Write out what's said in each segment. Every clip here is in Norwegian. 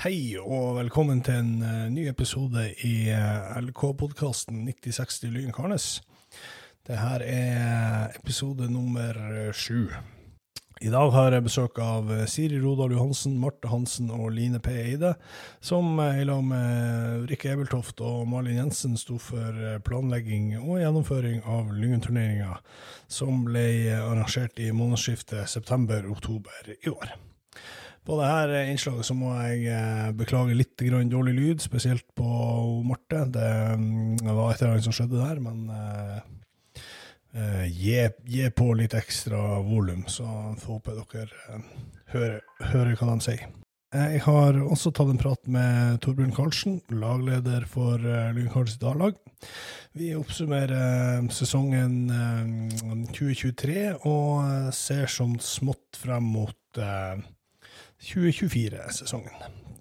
Hei og velkommen til en uh, ny episode i uh, LK-podkasten 9060 Lyn Karnes. Det her er episode nummer eh, sju. I dag har jeg besøk av eh, Siri Rodal Johansen, Marte Hansen og Line P. Eide, som eh, i lag med Rikke Ebeltoft og Malin Jensen sto for eh, planlegging og gjennomføring av Lyngen-turneringa, som ble eh, arrangert i månedsskiftet september-oktober i år. På dette innslaget så må jeg eh, beklage litt dårlig lyd, spesielt på Marte. Det mm, var et eller annet som skjedde der, men uh, gi, gi på litt ekstra volum, så får håpe dere hører, hører hva de sier. Jeg har også tatt en prat med Torbjørn Karlsen, lagleder for Lyn Karls A-lag. Vi oppsummerer sesongen eh, 2023 og ser som smått frem mot 2024-sesongen.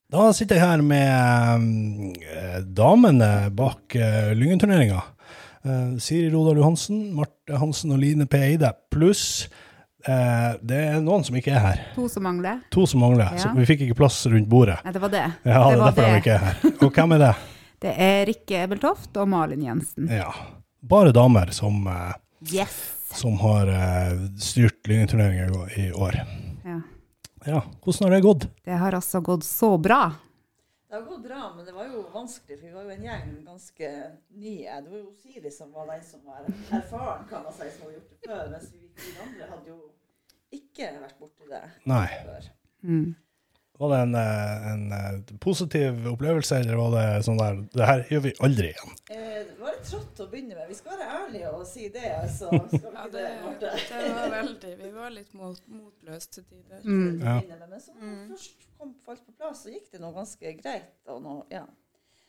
Da sitter jeg her med eh, damene bak eh, Lyngen-turneringa. Eh, Siri Rodal Johansen, Marte Hansen og Line P. Eide, pluss eh, det er noen som ikke er her. To som mangler. To som mangler, Ja. så vi fikk ikke plass rundt bordet. Nei, det var det. Ja, det det var derfor de ikke er her. Og hvem er det? Det er Rikke Ebeltoft og Malin Jensen. Ja, bare damer som, Yes! som har styrt Lyngen-turneringa i år. Ja. Hvordan har det gått? Det har altså gått så bra. Det har gått bra, men det var jo vanskelig, for vi var jo en gjeng ganske nye. Det var jo Siri som var den som var erfaren, kan man si, som hadde gjort det før. Mens vi, de andre hadde jo ikke vært borti det Nei. før. Mm. Var det en, eh, en eh, positiv opplevelse, eller var det sånn der Det her gjør vi aldri igjen. Eh, det var litt trått å begynne med. Vi skal være ærlige og si det, altså. Skal vi Ja, det, det, det var veldig Vi var litt mot, motløse til tider. Mm. Ja. Men så når først kom falt på plass, så gikk det nå ganske greit. Og nå, ja.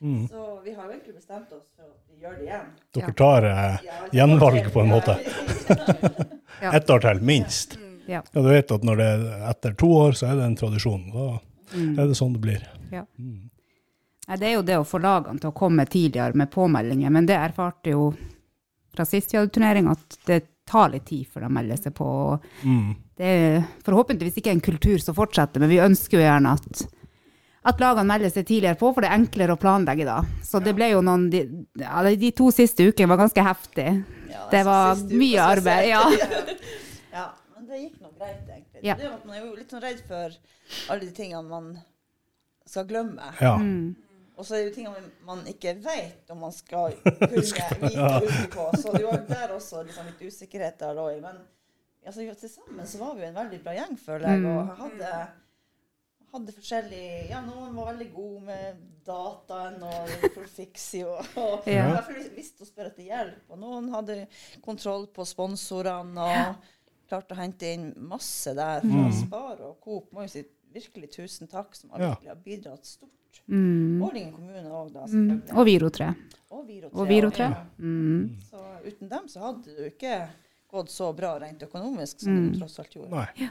Mm. Så vi har jo egentlig bestemt oss for at vi gjør det igjen. Dere tar eh, Gjenvalg på en måte. Ja. ett år til, minst. Mm. Ja. Ja, du vet at når det er etter to år, så er det en tradisjon. Da Mm. er det sånn det blir. Ja. Mm. Nei, det er jo det å få lagene til å komme tidligere med påmeldinger, men det erfarte jo fra sist vi hadde turnering at det tar litt tid før de melder seg på. og Mm. Det er forhåpentligvis ikke en kultur som fortsetter, men vi ønsker jo gjerne at, at lagene melder seg tidligere på, for det er enklere å planlegge da. Så det ble jo noen, de, ja, de to siste ukene var ganske heftig. Ja, Det altså, var mye arbeid, ja. ja. Men det gikk greit, egentlig. Ja. Det er at man er jo litt sånn redd for alle de tingene man skal glemme. Ja. Mm. Og så er det jo tingene man ikke vet om man skal kunne vite og på. Så det var jo der også liksom litt usikkerhet der lå i. Men altså, til sammen så var vi jo en veldig bra gjeng, føler jeg. Og hadde, hadde forskjellig Ja, noen var veldig gode med dataen og Profixio. Og Ja. i hvert fall visste å spørre etter hjelp. Og noen hadde kontroll på sponsorene og klarte å hente inn masse der fra Mm. Spar og Coop. Må jo si virkelig tusen takk, som har virkelig har bidratt stort. Mm. Og Lyngen kommune òg, da. Mm. Og Viro 3. Og Viro 3. Og Viro 3. Ja. Mm. Så uten dem så hadde det jo ikke gått så bra rent økonomisk som Mm. det tross alt gjorde. Nei.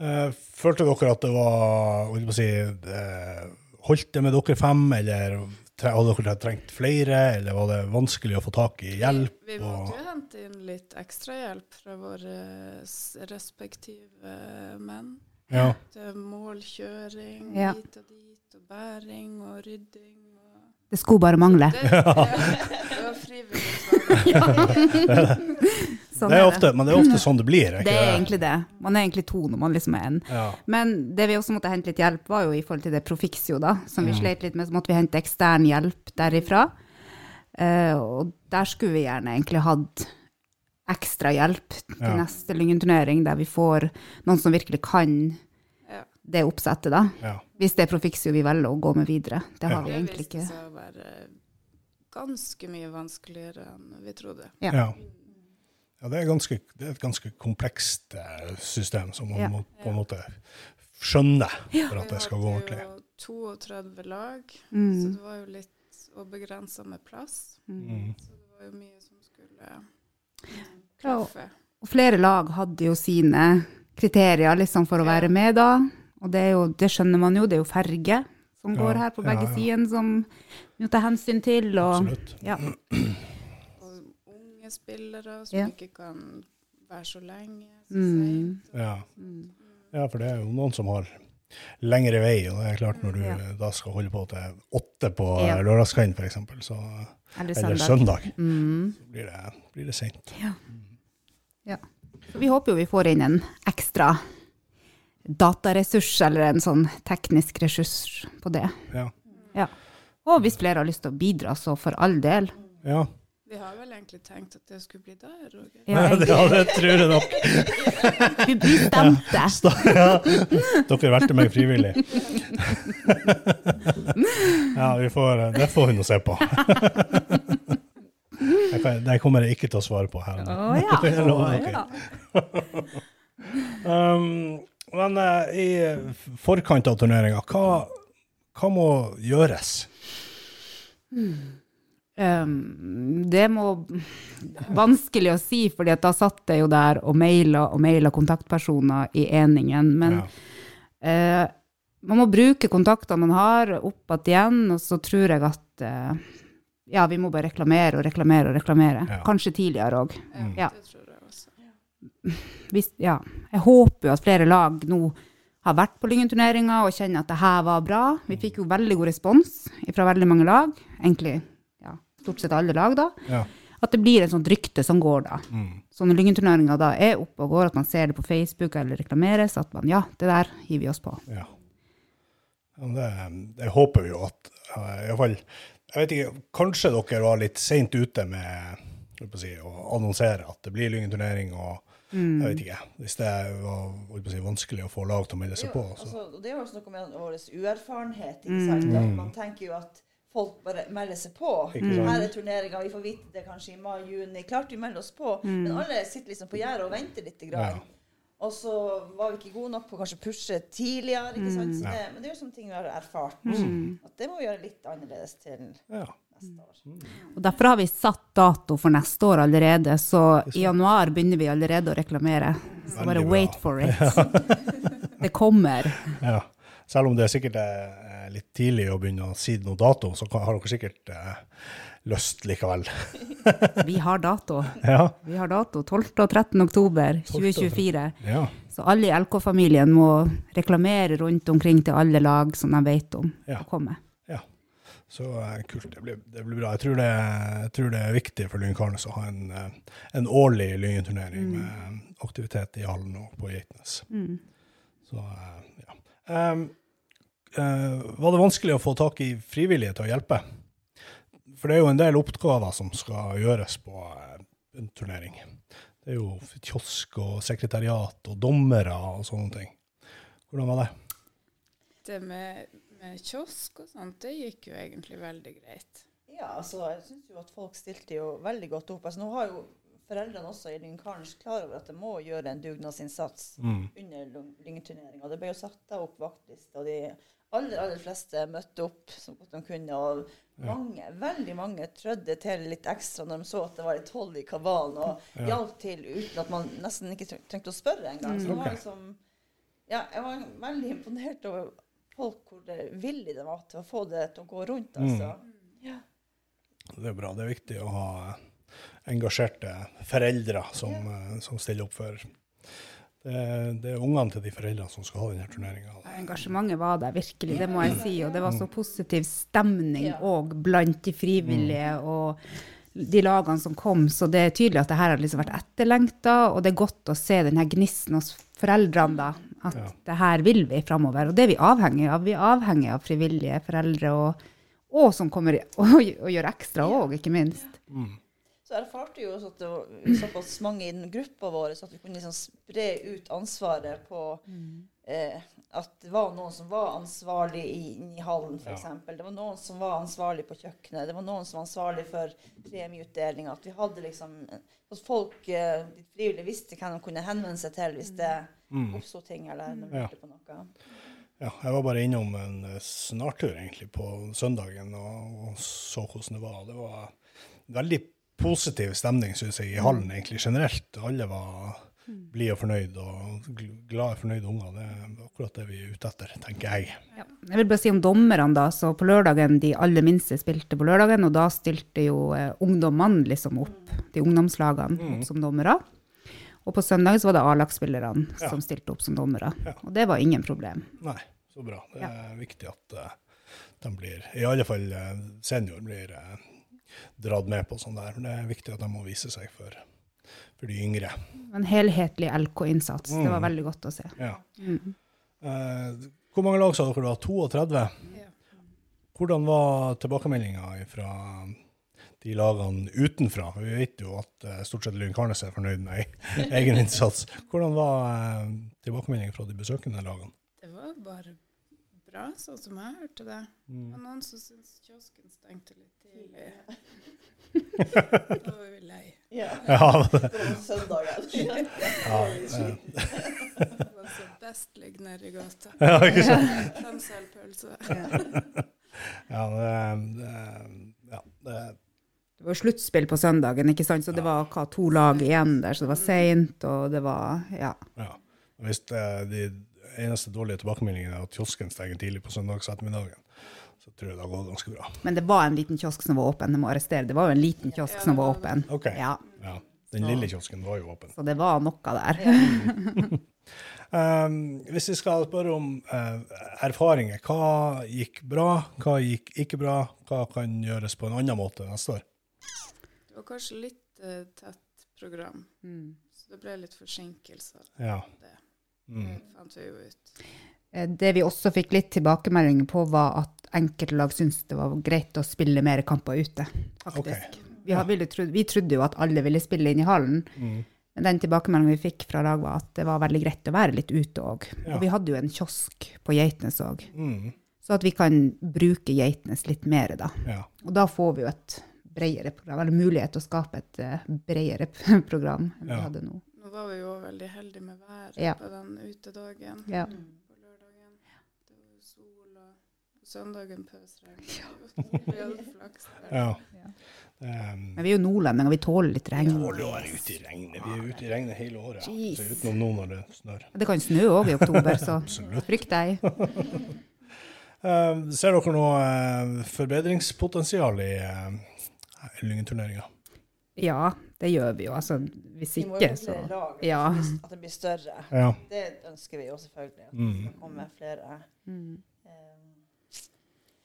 Eh, følte dere at det var hva si, eh, Holdt det med dere fem, eller tre- hadde dere trengt flere, eller var det vanskelig å få tak i hjelp? Vi, vi og- måtte jo hente inn litt ekstrahjelp fra våre respektive menn. Ja. Målkjøring Ja. hit og dit, og bæring og rydding. Og Det skulle bare mangle. det, ja, det var frivillig. Sånn Det er ofte, men det er ofte sånn det blir. Ikke? Det er egentlig det. Man er egentlig to når man liksom er en. Ja. Men det vi også måtte hente litt hjelp, var jo i forhold til det Profixio, da, som vi Mm. slet litt med. Så måtte vi hente ekstern hjelp derifra. Uh, og der skulle vi gjerne egentlig hatt ekstra hjelp til Ja. neste Lyngen-turnering, der vi får noen som virkelig kan Ja. det oppsettet, da. Ja. Hvis det er Profixio vi velger å gå med videre. Det har Ja. vi Det egentlig viste ikke. seg å være ganske mye vanskeligere enn vi trodde. Ja. Ja. ja det, er ganske, det er et ganske komplekst eh, system som man Ja. må på en måte skjønne for at det skal gå hadde ordentlig. jo 32 lag, så Mm. det var jo litt og begrensa med plass. Mm. Så det var jo mye som skulle Ja, klaffe. Og flere lag hadde jo sine kriterier liksom for å Ja. være med da. Og det, er jo, det skjønner man jo, det er jo ferge som Ja, går her på begge ja, ja. sider, som vi må ta hensyn til. Og, Absolutt. ja. Og unge spillere som Ja. ikke kan være så lenge. Så Mm. Ja. Mm. ja, for det er jo noen som har lengre vei. Og det er klart når du Ja. da skal holde på til åtte på Ja. ja. lørdagskvelden, f.eks., så Eller eller søndag. søndag, Mm. så blir det, blir det sent. Så vi håper jo vi får inn en ekstra dataressurs, eller en sånn teknisk ressurs på det. Ja. Ja. Og hvis flere har lyst til å bidra, så for all del. ja. Vi har vel egentlig tenkt at det skulle bli deg, Roger. Ja, det, ja, det tror jeg nok. vi bestemte. Ja. Dere valgte meg frivillig. Ja, vi får, det får hun å se på. Kan, det kommer jeg ikke til å svare på her. Å ja. Ja. Um, men uh, i forkant av turneringa, hva, hva må gjøres? Um, det må Vanskelig å si, fordi da satt jeg jo der og maila og maila kontaktpersoner i eningen. Men Ja. uh, man må bruke kontaktene man har, opp igjen, og så tror jeg at eh, ja, vi må bare reklamere og reklamere og reklamere. Ja. Kanskje tidligere òg. Mm. Ja. Ja. Jeg håper jo at flere lag nå har vært på Lyngen-turneringa og kjenner at det her var bra. Vi fikk jo veldig god respons fra veldig mange lag. Egentlig ja, stort sett alle lag, da. Ja. At det blir et sånt rykte som går, da. Mm. Så når Lyngen-turneringa da er oppe og går, at man ser det på Facebook eller reklameres, at man ja, det der hiver vi oss på. Ja. Det, det håper vi jo at iallfall i hvert fall, Jeg vet ikke, kanskje dere var litt seint ute med å, si, å annonsere at det blir Lyngen-turnering. og Mm. jeg vet ikke, Hvis det var å si, vanskelig å få lag til å melde seg på. Så. altså, det er jo også noe med vår uerfarenhet. Mm. Ikke sant? At man tenker jo at folk bare melder seg på. Mm. Her er turneringa, vi får vite det kanskje i mai-juni. Klart vi melder oss på, men alle sitter liksom på gjerdet og venter litt. Grann. Ja. Og så var vi ikke gode nok på å kanskje pushe tidligere. ikke sant? Så det, men det er jo sånne ting vi har erfart. Mm. At det må vi gjøre litt annerledes til Ja. neste år. Og Derfor har vi satt dato for neste år allerede, så i januar begynner vi allerede å reklamere. Så bare wait for it. Det kommer. ja. Selv om det sikkert er eh, litt tidlig å begynne å si noe dato, så har dere sikkert eh, lyst likevel. Vi har dato. Ja. Vi har dato 12. og 13. oktober 2024. ja. Så alle i LK-familien må reklamere rundt omkring til alle lag som de vet om Ja. å komme. Ja, så eh, kult. Det blir, det blir bra. Jeg tror det, jeg tror det er viktig for Lyngkarnes å ha en, en årlig Lyngen-turnering med aktivitet i hallen og på Geitnes. Mm. Så, ja. Eh, var det vanskelig å få tak i frivillige til å hjelpe? For det er jo en del oppgaver som skal gjøres på eh, en turnering. Det er jo kiosk og sekretariat og dommere og sånne ting. Hvordan var det? Det med, med kiosk og sånt, det gikk jo egentlig veldig greit. Ja, altså, jeg syns jo at folk stilte jo veldig godt opp. Altså, nå har jo foreldrene også i Lynkarnes klar over at de må gjøre en dugnadsinnsats Mm. under lyngturneringa. Det ble jo satt opp vaktliste, og de aller, aller fleste møtte opp så godt de kunne. Og mange, veldig mange trødde til litt ekstra når de så at det var litt hold i kabalen, og Ja. hjalp til uten at man nesten ikke trengte å spørre engang. Så det var liksom Ja, jeg var veldig imponert over folk hvor villige de var til å få det til å gå rundt, altså. Det er bra. Det er viktig å ha engasjerte foreldre som, eh, som stiller opp for det, er- det er ungene til de foreldrene som skal ha denne turneringa. Engasjementet var der virkelig, det må jeg si. Og det var så positiv stemning Ja. òg blant de frivillige og de lagene som kom. Så det er tydelig at det her har liksom vært etterlengta, og det er godt å se denne her gnisten hos foreldrene, da. At Ja. det her vil vi framover. Og det er vi avhengig av. Vi er avhengig av frivillige foreldre, og, og som kommer og, og gjør ekstra òg, ikke minst. Så erfarte jo at det var såpass mange i den gruppa vår så at vi kunne liksom spre ut ansvaret på eh, at det var noen som var ansvarlig i, i hallen, f.eks. eksempel. Det var noen som var ansvarlig på kjøkkenet. Det var noen som var ansvarlig for premieutdelinga. At vi hadde liksom At folk, eh, frivillig visste hvem de kunne henvende seg til hvis det oppsto ting eller de Ja. på noe. Ja, jeg var bare innom en eh, snartur egentlig på søndagen og, og så hvordan det var. Det var veldig positiv stemning, syns jeg, i hallen egentlig generelt. Alle var blide og fornøyd, og glade, fornøyde unger. Det er akkurat det vi er ute etter, tenker jeg. Ja. Jeg vil bare si om dommerne, da. Så på lørdagen, de aller minste spilte på lørdagen, og da stilte jo eh, ungdommene liksom opp, de ungdomslagene, opp som dommere. Og på søndag så var det A-lagsspillerne Ja. som stilte opp som dommere. Ja. Og det var ingen problem. Nei, Så bra. Det er viktig at uh, de blir, i alle fall eh, senior, blir eh, dratt med på sånn der. Det er viktig at de må vise seg for, for de yngre. En helhetlig LK-innsats. Det var Mm. veldig godt å se. Ja. Mm. Eh, hvor mange lag sa dere da? 32? Ja. Hvordan var tilbakemeldinga fra de lagene utenfra? Vi vet jo at eh, stort sett Lyn Karnes er fornøyd med egen innsats. Hvordan var eh, tilbakemeldinga fra de besøkende lagene? Det var bare bra, sånn som jeg hørte det. Mm. var noen som syntes kiosken stengte litt tidlig. Da var vi lei. Ja. Ja, det, var søndagen. ja, eh, Det var så best ligge nede i gata. ja, ikke sant? De selger. Ja, det, det, ja, det Det var sluttspill på søndagen, ikke sant? så det var hva, to lag igjen der, så det var seint, og det var Ja. Ja. Hvis eh, de eneste dårlige tilbakemeldingen er at kiosken stenger tidlig på søndagsettermiddagen, så tror jeg det har gått ganske bra. Men det var en liten kiosk som var åpen, det må arrestere. Det var jo en liten kiosk Ja, som var var åpen. Ok, Ja, ja. Den lille kiosken var jo åpen. så det var noe der. Um, hvis vi skal spørre om uh, erfaringer, hva gikk bra, hva gikk ikke bra, hva kan gjøres på en annen måte neste år? Det var kanskje litt uh, tett program, Mm. så det ble litt forsinkelser. Ja. Det Mm. fant vi jo ut. Eh, Det vi også fikk litt tilbakemeldinger på, var at enkelte lag syntes det var greit å spille mer kamper ute, faktisk. Vi, har, ville trodde, vi trodde jo at alle ville spille inn i hallen, Mm. men den tilbakemeldingen vi fikk fra lag var at det var veldig greit å være litt ute òg. Ja. Og vi hadde jo en kiosk på Geitnes òg, Mm. så at vi kan bruke Geitnes litt mer da. Ja. Og da får vi jo et bredere program, eller mulighet til å skape et eh, bredere program enn Ja. vi hadde nå. Nå var vi jo veldig heldige med været Ja. på den utedagen Ja. på lørdagen. Det var jo sol, og søndagen pøsregn. Vi ja. Ja. Um, Men vi er jo nordlendinger, vi tåler litt regn. Tåler å være ute i regnet. Vi er ute i regnet hele året. Jeez. Så utenom nå når det snør. Det kan snø òg i oktober, så frykt deg. Um, ser dere noe uh, forbedringspotensial i uh, Lyngen-turneringa? Ja, det gjør vi jo. Altså, hvis Vi må ikke, jo få så flere lag, Ja. at det blir større. Ja. Det ønsker vi jo selvfølgelig. At Mm. det kommer flere. mm. Um.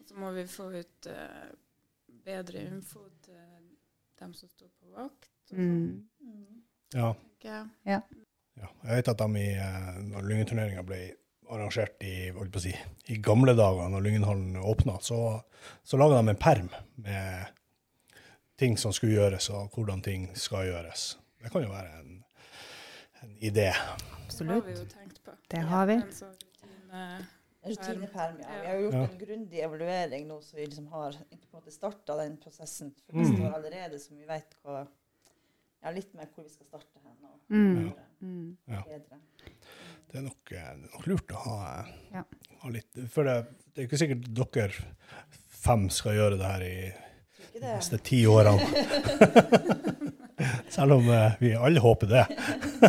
Så må vi få ut uh, bedre info til dem som står på vakt. og Mm. mm. ja. Okay. jeg. Ja. Jeg vet at de i, eh, når Lyngen-turneringa ble arrangert i, holdt på å si, i gamle dager, når Lyngenhallen åpna, så, så laga de en perm med ting som skulle gjøres, og hvordan ting skal gjøres. Det kan jo være en, en idé. Det har vi jo tenkt på. Det har vi. Sånn rutine. Rutineperm, ja. Vi har jo gjort Ja. en grundig evaluering nå, så vi liksom har starta den prosessen for Mm. står allerede, så vi vet hva, ja, litt mer hvor vi skal starte hen. Og Mm. Mm. Ja. bedre. Det er nok, eh, det er nok lurt å ha, Ja. ha litt For det, det er ikke sikkert dere fem skal gjøre det her i de neste ti årene. Selv om eh, vi alle håper det.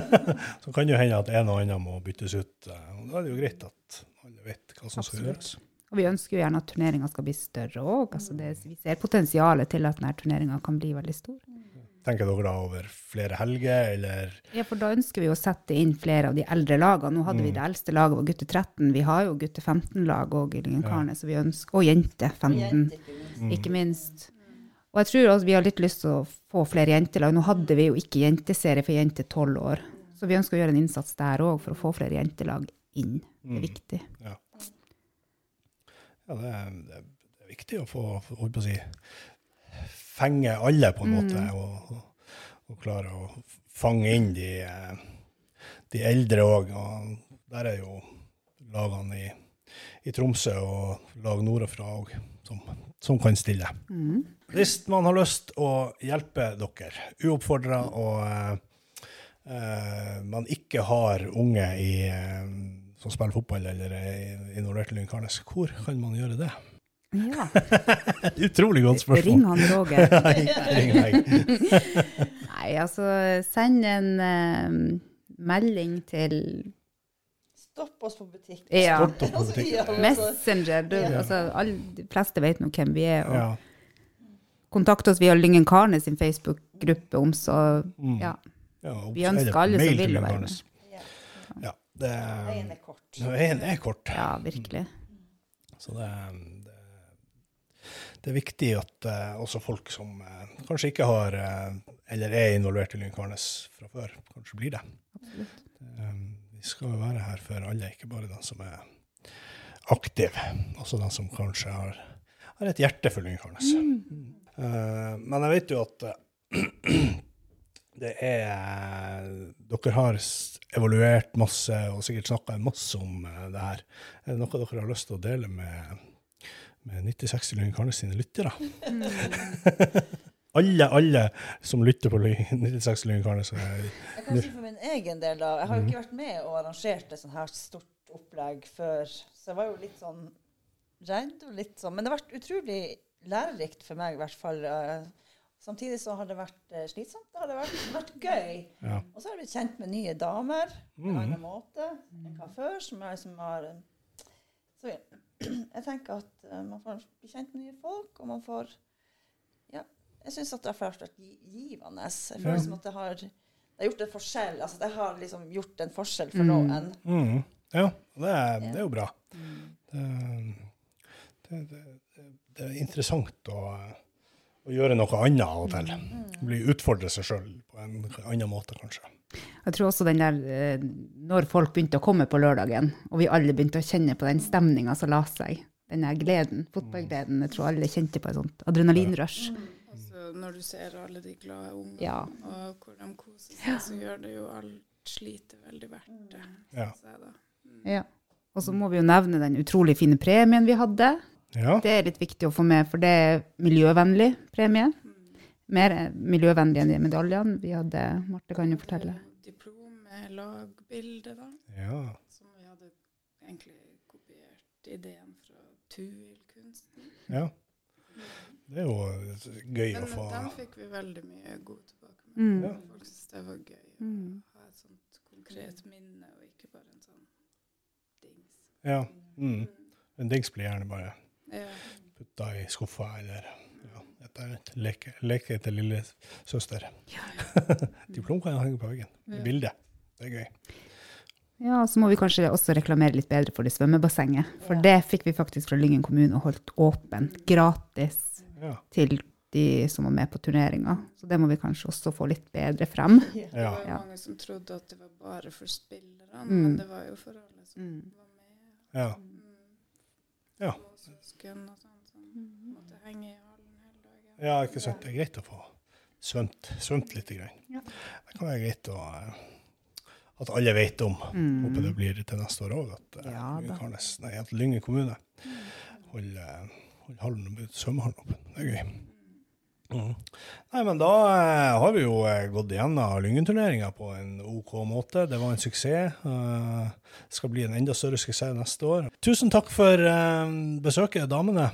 Så kan det hende at en og annen må byttes ut. eh, og Da er det jo greit at alle vet hva som skal gjøres. Og vi ønsker jo gjerne at turneringa skal bli større òg. Altså vi ser potensialet til at denne turneringa kan bli veldig stor. Tenker dere da over flere helger, eller Ja, for da ønsker vi å sette inn flere av de eldre lagene. Nå hadde vi Mm. det eldste laget var gutte 13. Vi har jo gutte 15-lag òg i Lyngen-Karne, så vi ønsker Og jente Og 15, ikke minst. Mm. ikke minst. Og jeg tror også vi har litt lyst til å få flere jentelag. Nå hadde vi jo ikke jenteserie for jenter 12 år, så vi ønsker å gjøre en innsats der òg for å få flere jentelag inn. Det Mm. er viktig. Ja, det er, det er det er viktig å få holdt på å si, fenge alle, på en Mm. måte, og, og, og klare å fange inn de, de eldre òg. Og der er jo lagene i, i Tromsø og lag nordafra òg som, som kan stille. Mm. Hvis man har lyst å hjelpe dere, uoppfordra, og uh, man ikke har unge i, uh, som spiller fotball eller er involvert i Lyn Karnes, hvor kan man gjøre det? Ja. Utrolig godt spørsmål. Ring han Roger. Ring meg. Nei, altså send en uh, melding til Stopp oss på butikk. Ja. Stopp oss på Altså, butikk. Messenger. Du, Ja. altså, alle, de fleste vet nå hvem vi er. Og Ja. Kontakt oss via Lyngen Karne sin Facebook-gruppe om så Mm. Ja. Ja, Vi ønsker alle som vil være med. Ja. Ja. det, Veien er kort. veien er kort. Ja, virkelig. Så det, det, det er viktig at uh, også folk som uh, kanskje ikke har uh, eller er involvert i Lynkarnes fra før, kanskje blir det. Absolutt. Vi skal jo være her for alle, ikke bare de som er aktiv, også de som kanskje har, har et hjerte for lyngharnes. Mm. Uh, men jeg vet jo at det er Dere har evaluert masse og sikkert snakka masse om eh, det her. Er det noe dere har lyst til å dele med, med 9060 Lyngkarnes sine lyttere? alle, alle som lytter på Ly- 9060 Lynkarnes. er- Jeg kan si for min egen del, da. Jeg har jo ikke vært med og arrangert et sånt her stort opplegg før, så jeg var jo litt sånn redd og litt sånn Men det har vært utrolig lærerikt for meg, i hvert fall. eh. Samtidig så har det vært eh, slitsomt. Det har det vært, vært gøy. Ja. Og så har jeg blitt kjent med nye damer på en Mhm. annen måte enn hva før. Som jeg som har eh, Så jeg, tenker at man får bli kjent med nye folk, og man får jeg syns at det har vært givende. Jeg føler Ja. som at det har, det har gjort en forskjell. Altså, det har liksom gjort en forskjell for Mm. noen. Mm. Ja, det er, det er jo bra. Mm. Det, det, det, det er interessant å, å gjøre noe annet av og til. Bli Utfordre seg sjøl på en annen måte, kanskje. Jeg tror også den der, eh, når folk begynte å komme på lørdagen, og vi alle begynte å kjenne på den stemninga som la seg, den der gleden, fotballgleden, jeg tror alle kjente på et sånt adrenalinrush. Når du ser alle de glade ungene, Ja. og hvor de koser seg, så gjør det jo alt slitet veldig verdt det. Ja. Mm. Ja. Og så må vi jo nevne den utrolig fine premien vi hadde. Ja. Det er litt viktig å få med, for det er miljøvennlig premie. Mm. Mer miljøvennlig enn de medaljene. Vi hadde, Marte kan jo fortelle. Diplom med lagbilde, da. ja. Som vi hadde egentlig kopiert ideen fra Tuil-kunsten. ja. Det er jo gøy Men å få den fikk vi veldig mye god tilbakemelding. Mm. Ja. Folk syntes det var gøy å Mm. ha et sånt konkret minne, og ikke bare en sånn dings. Ja. Mm. En dings blir gjerne bare Ja. putta i skuffa eller ja, et eller annet. Leke, leke til lillesøster. Diplom kan jeg henge på veggen. Ja. Bilde. Det er gøy. Ja, så må vi kanskje også reklamere litt bedre for det svømmebassenget. For det fikk vi faktisk fra Lyngen kommune og holdt åpent, gratis, Ja. til de som var med på turneringa. Så det må vi kanskje også få litt bedre frem. Det Ja. var jo mange som trodde at det var bare for spillerne, Mm. men det var jo for alle som Mm. var med. ja. Mm. Ja. Og søsken og sånn som måtte henge i hallen hele dagen. Ja, ikke sant. Det er greit å få svømt, svømt litt. Grann. Ja. Det kan være greit å, eh, at alle vet om. Håper det Mm. blir til neste år òg, at, eh, Ja, at Lyngen kommune holder, holder hallen, svømmehallen. Det er gøy. Mm. Nei, men da eh, har vi jo eh, gått igjennom Lyngen-turneringa på en OK måte. Det var en suksess. Uh, skal bli en enda større suksess neste år. Tusen takk for eh, besøket, damene.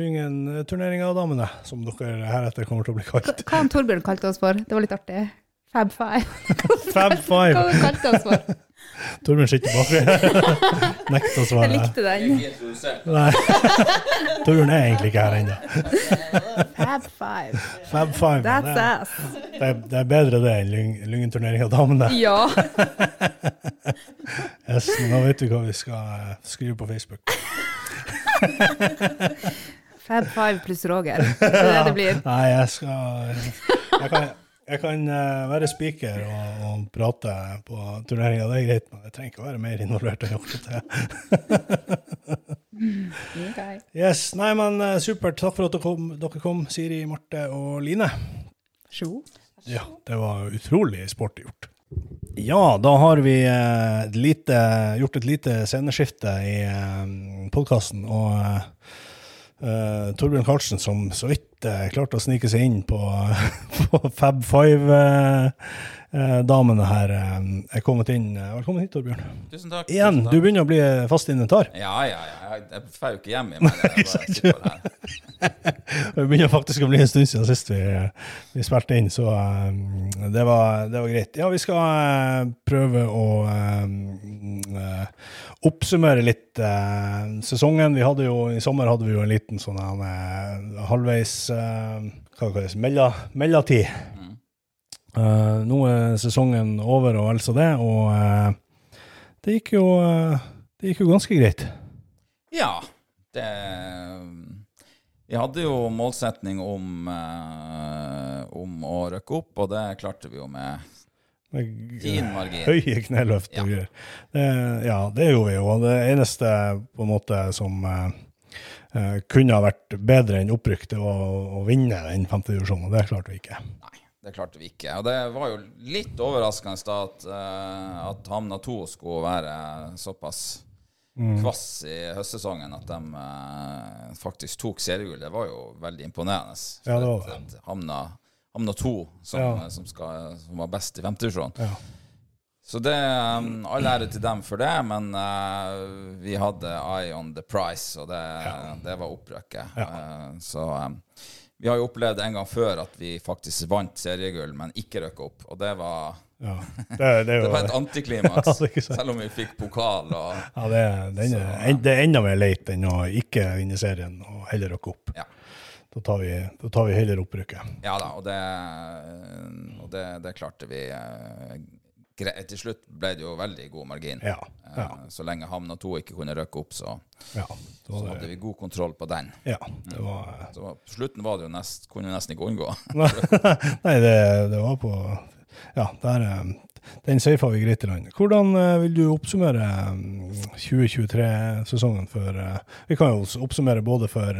Lyngen-turneringa, damene, som dere heretter kommer til å bli kalt. Hva han Torbjørn kalte oss for? Det var litt artig. Fab Five. Fab Hva Five. han kalte oss for? Torbjørn sitter bak. Nekter å svare. Jeg likte den. Nei. Torbjørn er egentlig ikke her ennå. Fab Five. Fab Five. That's det, ass. det, er, det er bedre det enn Lyng- Lyngen-turneringa damene. Ja. Yes, nå vet vi hva vi skal eh, skrive på Facebook. Fab Five pluss Roger. Det er det det blir. Nei, jeg skal Jeg kan, jeg kan eh, være speaker og, og prate på turneringa, det er greit, men jeg trenger ikke å være mer involvert enn akkurat det. Okay. Yes, nei, men eh, supert. Takk for at dere kom, dere kom Siri, Marte og Line. Sjo. Ja, det var utrolig sporty gjort. Ja, da har vi eh, et lite, gjort et lite sceneskifte i podkasten. Og eh, Torbjørn Karlsen, som så vidt uh, klarte å snike seg inn på, på Fab Five-damene her, eh, er kommet inn. Velkommen hit, Torbjørn. Tusen takk. Igjen, tusen du begynner å bli fast inventar. Ja, ja, ja. Jeg, får jo ikke hjem her. Det begynner faktisk å bli en stund siden sist vi, vi spilte inn, så eh, det, var, det var greit. Ja, vi skal eh, prøve å eh, eh, oppsummere litt eh, sesongen. Vi hadde jo, I sommer hadde vi jo en liten sånn eh, halvveis eh, hva kalles mellomtid. Eh, nå er sesongen over og vel så det, og uh, det gikk jo, uh, det gikk jo ganske greit. Ja, det Vi hadde jo målsetning om, om å røkke opp, og det klarte vi jo med fin margin. høye kneløft og greier. Det- Ja, det gjorde vi jo. Det eneste på en måte som kunne ha vært bedre enn opprykk, det var å, vinne den femtedivisjonen, og det klarte vi ikke. Det klarte vi ikke. Og det var jo litt overraskende da at, uh, at Hamna 2 skulle være såpass kvass i høstsesongen at de uh, faktisk tok seriegull. Det var jo veldig imponerende. Ja, det var Hamna, Hamna 2, som, Ja. som, skal, som var best i femtedivisjon. Ja. Så det um, All ære til dem for det, men uh, vi hadde eye on the price, og det, det var opprykket. Uh, så um, vi har jo opplevd en gang før at vi faktisk vant seriegull, men ikke røkka opp. Og det var, Ja. Det, det, det var et antiklimaks, Ja, selv om vi fikk pokal og ja, det, den er, en- det er enda mer leit enn å ikke vinne serien og heller røkke opp. Ja. Da tar vi, da tar vi heller opprykket. Ja da, og det, og klarte vi. Til slutt ble det jo veldig god margin. Ja. ja, Eh, Så lenge Hamna 2 ikke kunne røkke opp, så, ja. så Så, hadde vi god kontroll på den. ja det var Så på slutten var det jo nest, kunne vi nesten ikke unngå. Nei, det, det var på Ja, der, eh, den safa vi greit i land. Hvordan eh, vil du oppsummere eh, 2023-sesongen for eh, Vi kan jo oppsummere både for,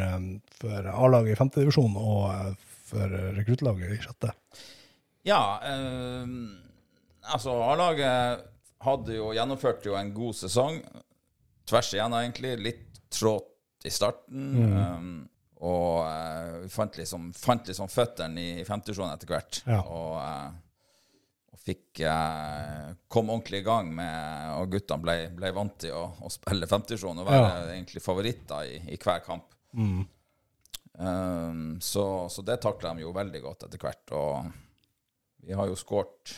for A-laget i femtedivisjon og for rekruttlaget i sjette. Ja, eh, altså A-laget hadde jo gjennomført jo en god sesong. Tvers igjennom, egentlig. Litt trått i starten. eh, og eh, vi fant liksom, fant liksom føttene i, femtesjonen etter hvert. Ja. Og, uh, og fikk uh, kom ordentlig i gang med Og guttene ble, ble vant til å, å spille femtesjonen og være egentlig favoritter i, i hver kamp. Um, så, så det takla de jo veldig godt etter hvert. Og vi har jo skåret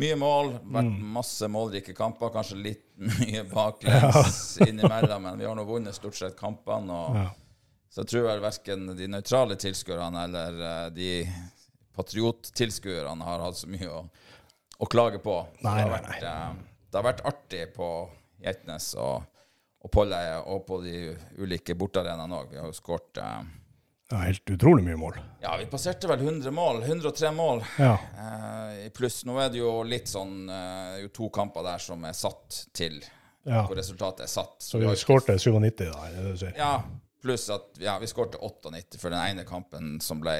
mye mål, vært masse målrike kamper. Kanskje litt mye baklengs innimellom, men vi har nå vunnet stort sett kampene. Og, Ja. Så jeg tror vel verken de nøytrale tilskuerne eller eh, de patriottilskuerne har hatt så mye å, å klage på. Nei, det, har nei, vært, eh, det har vært artig på Geitnes og, og Polleie og på de ulike bortearenaene òg. Vi har jo skåret eh, Ja, helt utrolig mye mål. Ja, vi passerte vel 100 mål. 103 mål. Ja. Eh, i pluss nå er det jo litt sånn eh, jo to kamper der som er satt til ja. hvor resultatet er satt. Så vi vi har skårte 97, da, er det det du sier? Ja, pluss at ja, vi skårte 98 for den ene kampen som ble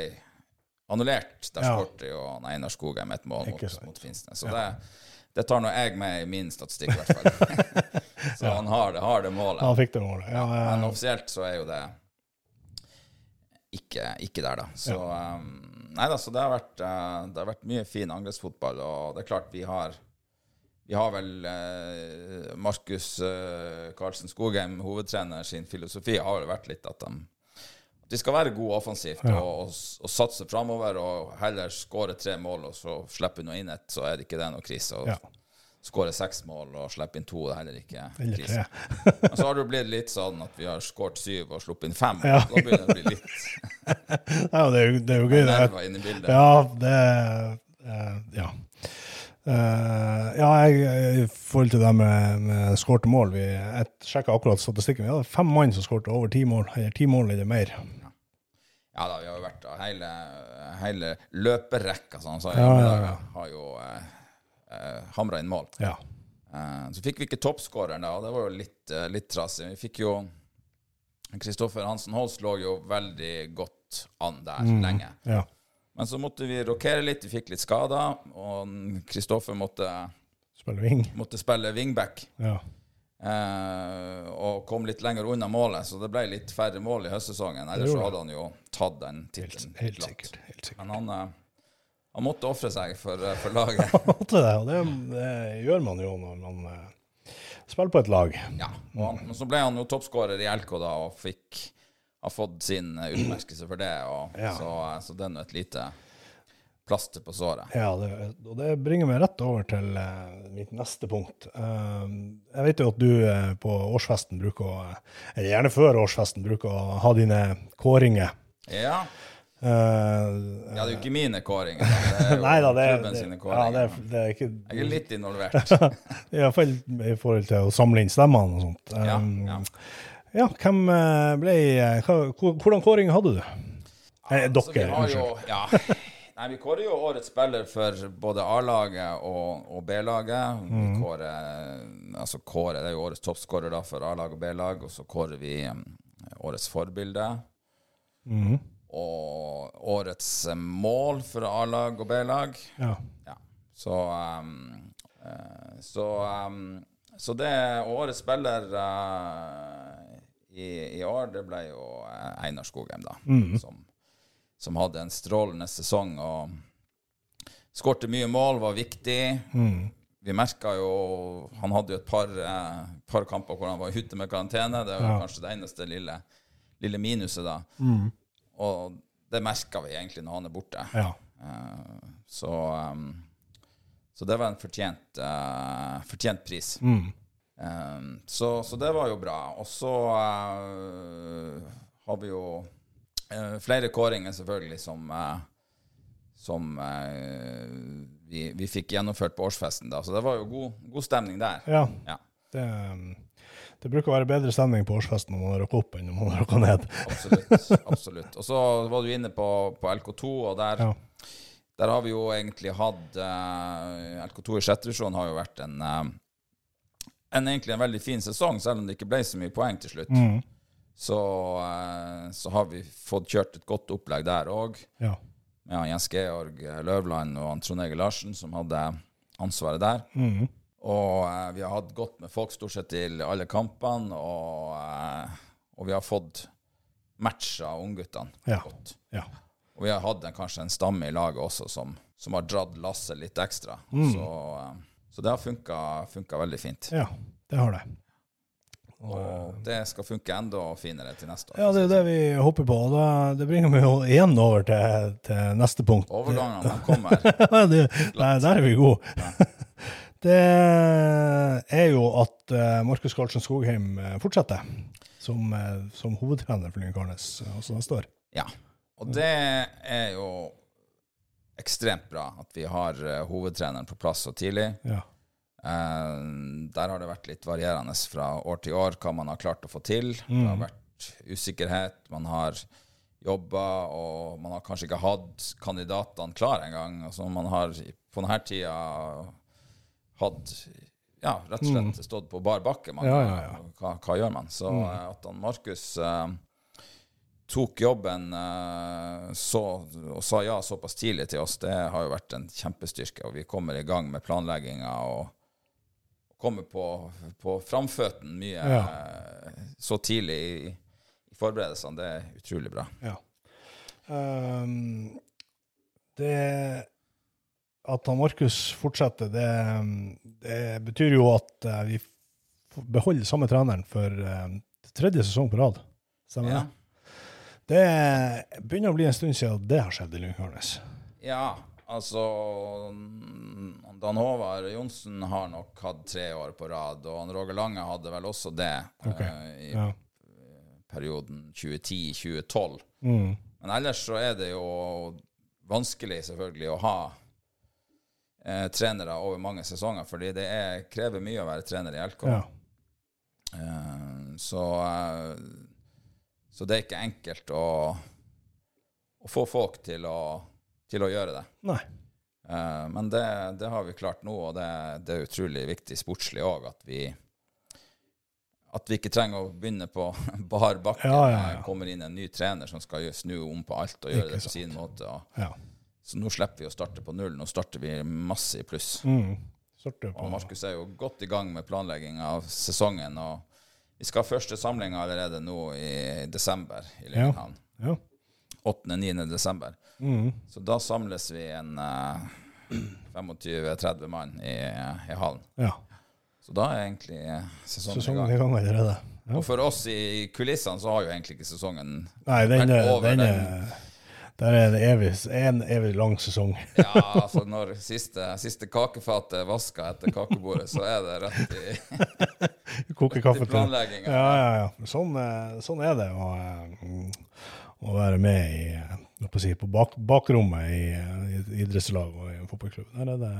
annullert. Der Ja. skårte jo Einar Skogheim et mål mot, mot Finnsnes. Så det, det tar nå jeg med i min statistikk, i hvert fall. så han har det, har det målet. Han fikk det målet. Ja, Men offisielt så er jo det ikke, ikke der, da. Så um, Nei da, så det har, vært, uh, det har vært mye fin angrepsfotball, og det er klart vi har vi har vel uh, Markus uh, Karlsen Skogheim, hovedtrener, sin filosofi har vel vært litt at de, at de skal være gode offensivt og, og, og satse framover og heller skåre tre mål og så slippe noe inn ett, så er det ikke det noe krise. Og Ja. Skåre seks mål og slippe inn to, det er heller ikke krise. Men så har det blitt litt sånn at vi har skåret syv og sluppet inn fem. Ja. Da begynner det å bli litt Ja, det er jo, det er jo gøy. Det. Ja, det uh, Ja. Uh, ja, jeg, i forhold til det med, med skårte mål vi, Jeg sjekka akkurat statistikken. Vi hadde fem mann som skårte over ti mål. Eller ti mål eller mer. Ja da, vi har jo vært da, hele, hele løperekka sånn, sa. Ja, ja, ja. har jo eh, eh, hamra inn mål. Ja. Eh, så fikk vi ikke toppskåreren, da, og det var jo litt, eh, litt trasig. Vi fikk jo Kristoffer Hansen Holst lå jo veldig godt an der Mm. lenge. ja. Men så måtte vi rokere litt, vi fikk litt skader, og Kristoffer måtte, Spille wing. måtte spille wingback. Ja. Eh, og kom litt lenger unna målet, så det ble litt færre mål i høstsesongen. Ellers så hadde han jo tatt den tittelen. helt helt, sikkert. Helt sikkert. Men han, eh, han måtte ofre seg for, eh, for laget. Måtte det, og det, det gjør man jo når man eh, spiller på et lag. Ja, og han, men så ble han jo toppskårer i LK da, og fikk har fått sin eh, utmerkelse for det. Og, Ja. så, så det er nå et lite plaster på såret. Ja, det, og det bringer meg rett over til mitt neste punkt. Jeg vet jo at du på årsfesten bruker å, eller gjerne før årsfesten, bruker å ha dine kåringer. Ja, Eh, Ja, det er jo ikke mine kåringer. Det er jo Nei da, det, klubben det, sine ja, kåringer. det, er, det er ikke Jeg er litt involvert. Iallfall i forhold til å samle inn stemmene og sånt. Ja, Um, ja. ja, hvem eh, ble eh, hva, Hvordan kåring hadde du? Eh, dere, har unnskyld. ja. Nei, vi kårer jo årets spiller for både A-laget og, og B-laget. Vi Mm. kårer altså kårer, Det er jo årets toppskårer for A-lag og B-lag, og så kårer vi årets forbilde. Mhm. Og årets eh, mål for A-lag og B-lag. Ja. Ja. Så um, så, um, så det årets spiller uh, i, i år, det ble jo Einar Skogheim, da. Som, som hadde en strålende sesong og skårte mye mål, var viktig. Vi merka jo Han hadde jo et par, eh, par kamper hvor han var ute med karantene. Det var kanskje det eneste lille, lille minuset da. Og det merka vi egentlig når han er borte. ja. Uh, så, um, så det var en fortjent, uh, fortjent pris. Mm. Um, så, så det var jo bra. Og så uh, har vi jo flere kåringer, selvfølgelig, som, som vi, vi fikk gjennomført på årsfesten. da. Så det var jo god, god stemning der. ja. Ja, Det, um, det bruker å være bedre stemning på årsfesten når man har røkket opp, enn når man har røkket ned. absolutt. absolutt. Og så var du inne på, på LK2, og der, Ja. der har vi jo egentlig hatt uh, LK2 i sjette divisjon har jo vært en, uh, en egentlig en veldig fin sesong, selv om det ikke ble så mye poeng til slutt. Mm. Så, uh, så har vi fått kjørt et godt opplegg der òg, Ja. med Jens Georg Løvland og Trond Egil Larsen, som hadde ansvaret der. Mm. Og eh, vi har hatt godt med folk stort sett til alle kampene, og, eh, og vi har fått matcha ungguttene Ja. godt. ja. Og vi har hatt en, kanskje en stamme i laget også som, som har dratt lasset litt ekstra. Så, eh, så det har funka, funka veldig fint. Ja, det har det. Og det skal funke enda finere til neste år. Ja, det er det vi håper på. og Da, det bringer meg jo igjen over til, til neste punkt. Overgangene de kommer. Ja, det, nei, der er vi gode. Det er jo at uh, Markus Karlsen Skogheim eh, fortsetter som, eh, som hovedtrener for Lyngarnes også neste år. Ja. Og det er jo ekstremt bra at vi har eh, hovedtreneren på plass så tidlig. Ja. Eh, der har det vært litt varierende fra år til år hva man har klart å få til. Det har vært usikkerhet, man har jobba, og man har kanskje ikke hatt kandidatene klare engang. Altså man har på denne tida hatt ja, rett og slett stått på bar bakke. Man, Ja, ja, ja. Hva, hva gjør man? Så mm. at han Markus eh, tok jobben eh, så, og sa ja såpass tidlig til oss, det har jo vært en kjempestyrke. Og vi kommer i gang med planlegginga og kommer på, på framføtten mye eh, så tidlig i, i forberedelsene. Det er utrolig bra. Ja. Um, det At Markus fortsetter, det, det betyr jo at eh, vi beholder samme treneren for eh, tredje sesong på rad. Stemmer Ja. det? Det begynner å bli en stund siden det har skjedd i Lyngarnes. ja, altså Dan Håvard Johnsen har nok hatt tre år på rad, og Roger Lange hadde vel også det okay. uh, i Ja. perioden 2010-2012. Mm. Men ellers så er det jo vanskelig selvfølgelig å ha eh, trenere over mange sesonger, fordi det er, krever mye å være trener i LK. ja. Eh, så, eh, så det er ikke enkelt å, å få folk til å, til å gjøre det. Nei. Eh, men det, det har vi klart nå, og det, det er utrolig viktig sportslig òg at vi at vi ikke trenger å begynne på bar bakke. Ja, ja, ja. Kommer inn en ny trener som skal snu om på alt og gjøre det på sin måte. Og, Ja. Så nå slipper vi å starte på null. Nå starter vi masse i pluss. Mm. Og Markus er jo godt i gang med planlegging av sesongen. og Vi skal ha første samling allerede nå i desember i Lyngenhavn. Ja. 8.-9. desember. Mm. Så da samles vi en uh, 25-30 mann i, i hallen. ja. Så da er egentlig sesongen, Sesongen i gang. gang allerede. Ja. Og for oss i kulissene så har jo egentlig ikke sesongen Nei, den vært er, over den den. Er Der er det evig, en evig lang sesong. Ja, altså når siste, siste kakefatet er vaska etter kakebordet, så er det rett i, Koke kaffe til. Ja, ja, ja. Sånn, eh, sånn er det. Og, eh, å være med i, på, si, på bak, bakrommet i, eh, i et idrettslag og i en fotballklubb. Der er det,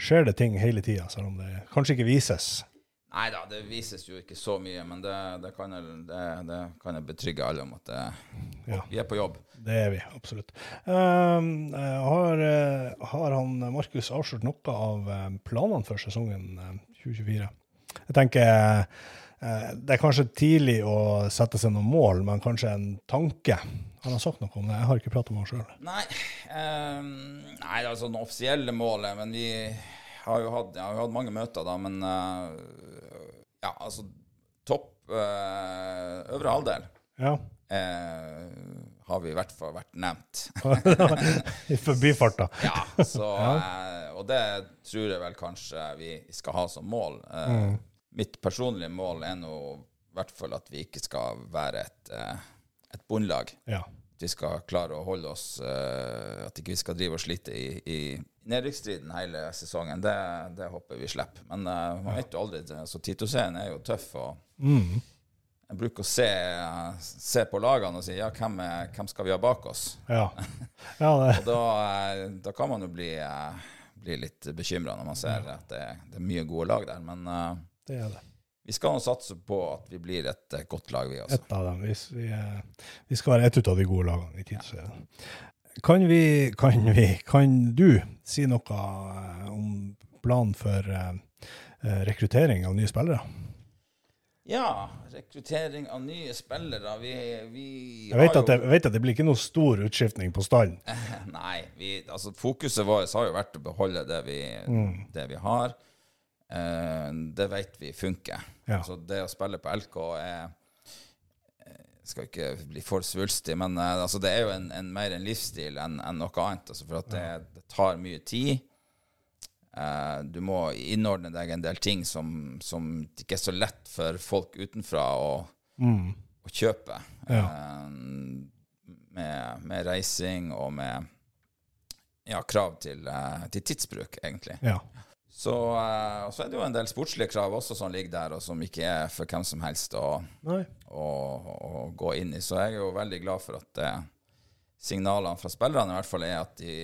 skjer det ting hele tida, selv om det kanskje ikke vises. Nei da, det vises jo ikke så mye, men det, det, kan, jeg, det, det kan jeg betrygge alle om at Ja. vi er på jobb. Det er vi, absolutt. Um, har, eh, har han Markus avslørt noe av eh, planene for sesongen eh, 2024? Jeg tenker det er kanskje tidlig å sette seg noen mål, men kanskje en tanke. Han har sagt noe om det. Jeg har ikke pratet med han sjøl. Nei, um, nei, altså det offisielle målet, men vi har jo hatt, har hatt mange møter da, men eh, ja, altså topp eh, øvre halvdel Ja. eh, har vi i hvert fall vært nevnt. I forbifarta. Ja, så, eh, og det tror jeg vel kanskje vi skal ha som mål. Eh, Mitt personlige mål er nå i hvert fall at vi ikke skal være et, eh, et bunnlag. Ja. Vi skal klare å holde oss uh, At ikke vi skal drive og slite i, i nedrykksstriden hele sesongen. Det, det håper vi slipper. Men uh, man vet jo aldri. Så Tito-serien er jo tøff. og Mm. jeg bruker å se, se på lagene og si ja, hvem, er, hvem skal vi ha bak oss? Ja. ja Og da, eh, da kan man jo bli, bli litt bekymra når man ser at det, det er mye gode lag der. Men uh, det er det. Vi skal nå satse på at vi blir et eh, godt lag, vi også. Et av dem. Vi, vi, eh, vi skal være et ut av de gode lagene i Tidsøya. Kan vi, kan vi, kan du si noe eh, om planen for rekruttering av nye spillere? Ja, rekruttering av nye spillere. Vi, vi Jeg vet, at det, jeg vet at det blir ikke noe stor utskiftning på stallen. Nei, vi, altså fokuset vårt har jo vært å beholde det vi, det vi har. Eh, det vet vi funker. Ja. Så det å spille på LK er eh, skal ikke bli for svulstig, men eh, altså, det er jo en, en, mer en livsstil enn en noe annet. Altså, for at det, det tar mye tid. Uh, du må innordne deg en del ting som, som ikke er så lett for folk utenfra å, å kjøpe. Ja. Uh, med, med reising og med ja, krav til, uh, til tidsbruk, egentlig. Ja. Så, eh, så er det jo en del sportslige krav også som ligger der, og som ikke er for hvem som helst å, å, å gå inn i. Så jeg er jo veldig glad for at eh, signalene fra spillerne i hvert fall er at de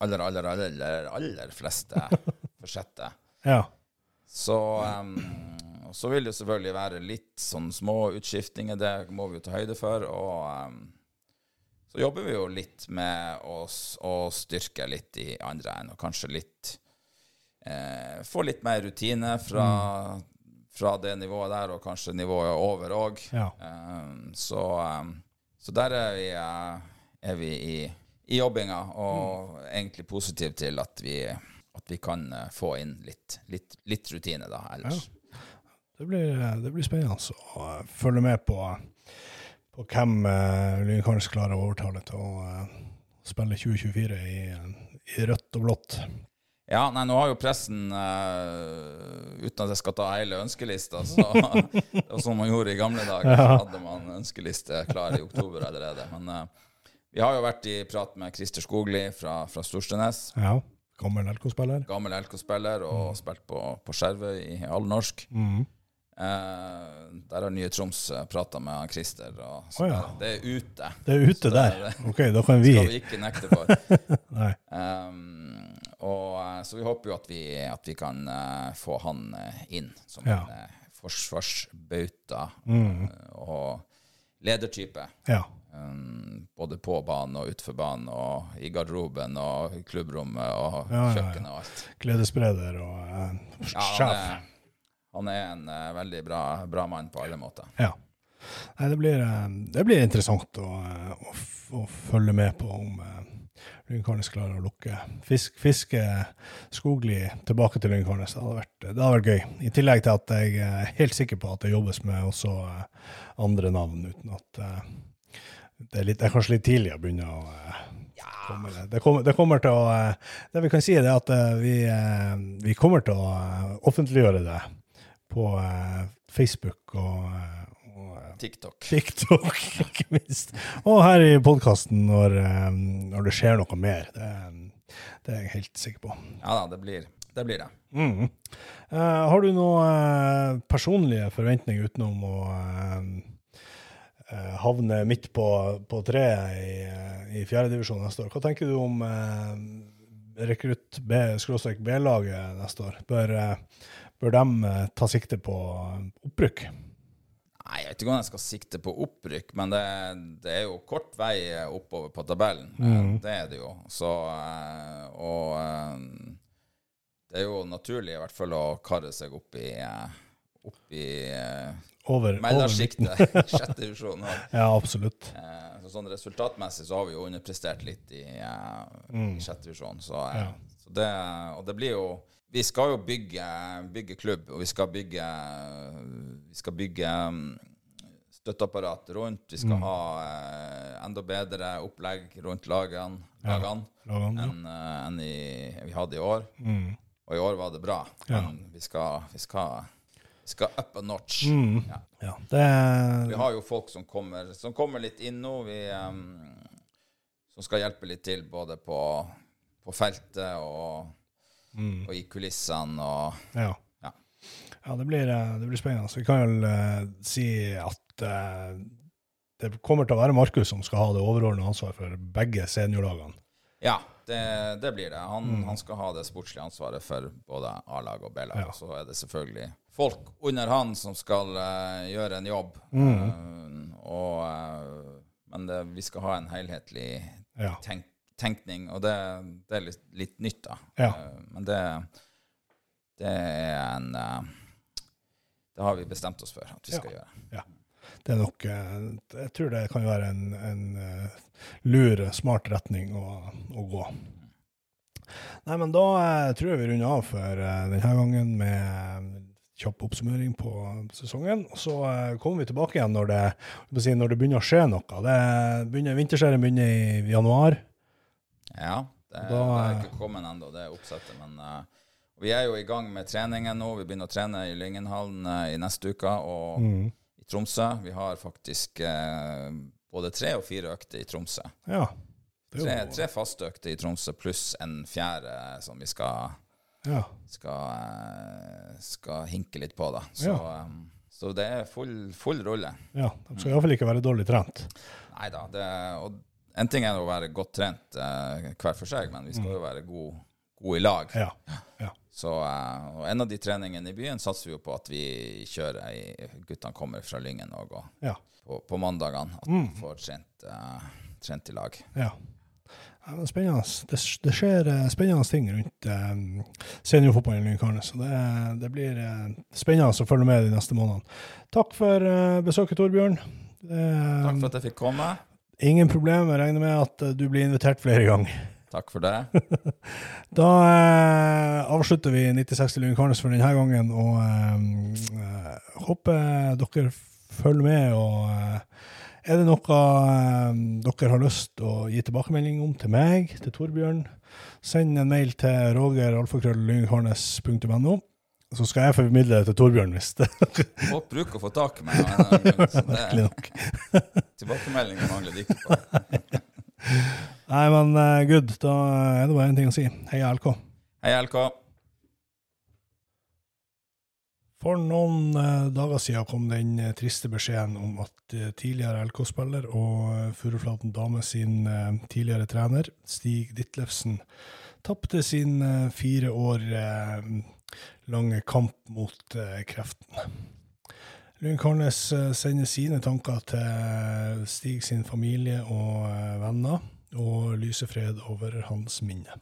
aller, aller, aller, aller fleste fortsetter. Ja. Så, um, så vil det selvfølgelig være litt sånn små utskiftninger, det må vi jo ta høyde for. Og um, så jobber vi jo litt med å, å styrke litt i andre enden, og kanskje litt eh, Få litt mer rutine fra, fra det nivået der, og kanskje nivået over òg. Ja. Um, så, um, så der er vi, eh, er vi i, i jobbinga, og egentlig positive til at vi, at vi kan eh, få inn litt, litt, litt rutine da ellers. Det blir, det blir spennende å eh, følge med på, på hvem uh, klarer å overtale til å eh, spille 2024 i, i rødt og blått. Ja, nei, nå har jo pressen, uh, uten at jeg skal ta hele ønskelista, så det var sånn man gjorde i gamle dager, så hadde man ønskeliste klar i oktober allerede. Men uh, vi har jo vært i prat med Christer Skogli fra, fra Storstrenes, Ja. Gammel LK-spiller. gammel LK-spiller, og spilt på, på Skjervøy i allnorsk. Mm. Uh, der har Nye Troms prata med Christer, og, så Å, ja. det, det er ute. Det er ute Så det- der. Ok, da kan vi skal vi ikke nekte for. Nei. Um, og, eh, så vi håper jo at vi, at vi kan uh, få han uh, inn som Ja. en uh, forsvarsbauta Mm. og ledertype. Ja. Um, både på banen og utenfor banen, og i garderoben og i klubbrommet og Ja, kjøkkenet og alt. Gledesspreder og Ja, han, sjef. er, han er en veldig bra, bra mann på alle måter. Ja. Nei, det blir, det blir interessant å, å, å følge med på om uh, klarer å lukke fisk, fiske Skogli tilbake til Lynkarnes. Det hadde, vært, det hadde vært gøy. I tillegg til at jeg er helt sikker på at det jobbes med også eh, andre navn, uten at eh, det, er litt, det er kanskje litt tidlig å begynne å eh, det. Kommer, det kommer til å Det vi kan si, er at vi, vi kommer til å offentliggjøre det på Facebook og, TikTok. TikTok, ikke minst. Og her i podkasten når, eh, når det skjer noe mer. Det, det er jeg helt sikker på. Ja da, det blir det. Blir det. Mm. Uh, har du noen eh, personlige forventninger utenom å uh, havne midt på, på treet i, i fjerdedivisjon neste år. Hva tenker du om uh, rekrutt B-laget neste år? Bør, bør de ta sikte på opprykk? Nei, jeg vet ikke om jeg skal sikte på opprykk, men det, det er jo kort vei oppover på tabellen. Mm. Det er det jo. Så eh, Og eh, det er jo naturlig i hvert fall å karre seg opp i, eh, opp i eh, Over, sjette divisjon. Ja, absolutt. eh, så sånn resultatmessig så har vi jo underprestert litt i, eh, i sjette divisjon. Så, eh, Ja. så det, og det blir jo Vi skal jo bygge, bygge klubb, og vi skal bygge Vi skal bygge mm, støtteapparat rundt. Vi skal ha eh, enda bedre opplegg rundt lagene, lagene ja. enn eh, en vi hadde i år. Mm. Og i år var det bra. Ja. Men vi skal, vi skal, vi skal up a notch. Mm. Ja. Ja, det Vi har jo folk som kommer, som kommer litt inn nå, vi, um, som skal hjelpe litt til både på, på feltet og, og i kulissene. Og, Ja. Ja. Ja, det blir, eh, det blir spennende. Så vi kan vel uh, si at uh, det kommer til å være Markus som skal ha det overordnede ansvaret for begge seniorlagene. ja, det, det blir det. Han, han skal ha det sportslige ansvaret for både A-lag og B-lag. Ja. Så er det selvfølgelig folk under han som skal uh, gjøre en jobb. Mm. Uh, og, uh, men det, vi skal ha en helhetlig Ja. tenk, tenkning, og det, det er litt, litt nytt, da. Ja. Eh, Men det, det er en eh, Det har vi bestemt oss for at vi skal Ja. gjøre. Det er nok eh, Jeg tror det kan være en, en lur, smart retning å, å gå. Nei, men da tror jeg vi runder av for denne gangen med kjapp oppsummering på sesongen. Og så kommer vi tilbake igjen når det, si, når det begynner å skje noe. Det begynner, vinterserien begynner i januar. Ja, det, Da- det er ikke kommet ennå, det oppsettet. Men uh, vi er jo i gang med treningen nå. Vi begynner å trene i Lyngenhallen uh, i neste uke og Mm. i Tromsø. Vi har faktisk uh, både tre og fire økter i Tromsø. Ja. Det Tre, tre faste økter i Tromsø pluss en fjerde som vi skal ja. skal, skal hinke litt på, da. Så, Ja. um, så det er full, full rulle. ja. De skal iallfall ikke være dårlig trent. Nei da. Og en ting er å være godt trent eh, hver for seg, men vi skal jo være gode god i lag. Ja. ja. Så, eh, og en av de treningene i byen satser vi jo på at vi kjører i Guttene kommer fra Lyngen òg, og Ja. på, på mandagene. At Mm. vi får trent, eh, trent i lag. Ja. Ja, spennende. Det, det skjer eh, spennende ting rundt eh, seniorfotballen i Lynkarne, så det, det blir eh, spennende å følge med de neste månedene. Takk for eh, besøket, Torbjørn. Eh, Takk for at jeg fikk komme. Ingen problem. Jeg regner med at eh, du blir invitert flere ganger. Takk for det. Da eh, avslutter vi 9060 Lynkarnes for denne gangen, og eh, eh, håper dere følger med. og eh, er det noe eh, dere har lyst til å gi tilbakemelding om til meg, til Torbjørn, send en mail til roger.alfakrøll.lynghornes.no, så skal jeg formidle det til Torbjørn hvis det Godt bruk å få tak i meg. det- nok. Tilbakemeldinger mangler de ikke på. Nei, men eh, good. Da er det bare én ting å si. Heia LK. Hei, LK. For noen eh, dager siden kom den eh, triste beskjeden om at tidligere LK-spiller og Furuflaten Dame sin tidligere trener, Stig Ditlevsen, tapte sin fire år lange kamp mot kreftene. kreften. Lund Karnes eh, sender sine tanker til Stig sin familie og eh, venner, og lyser fred over hans minne.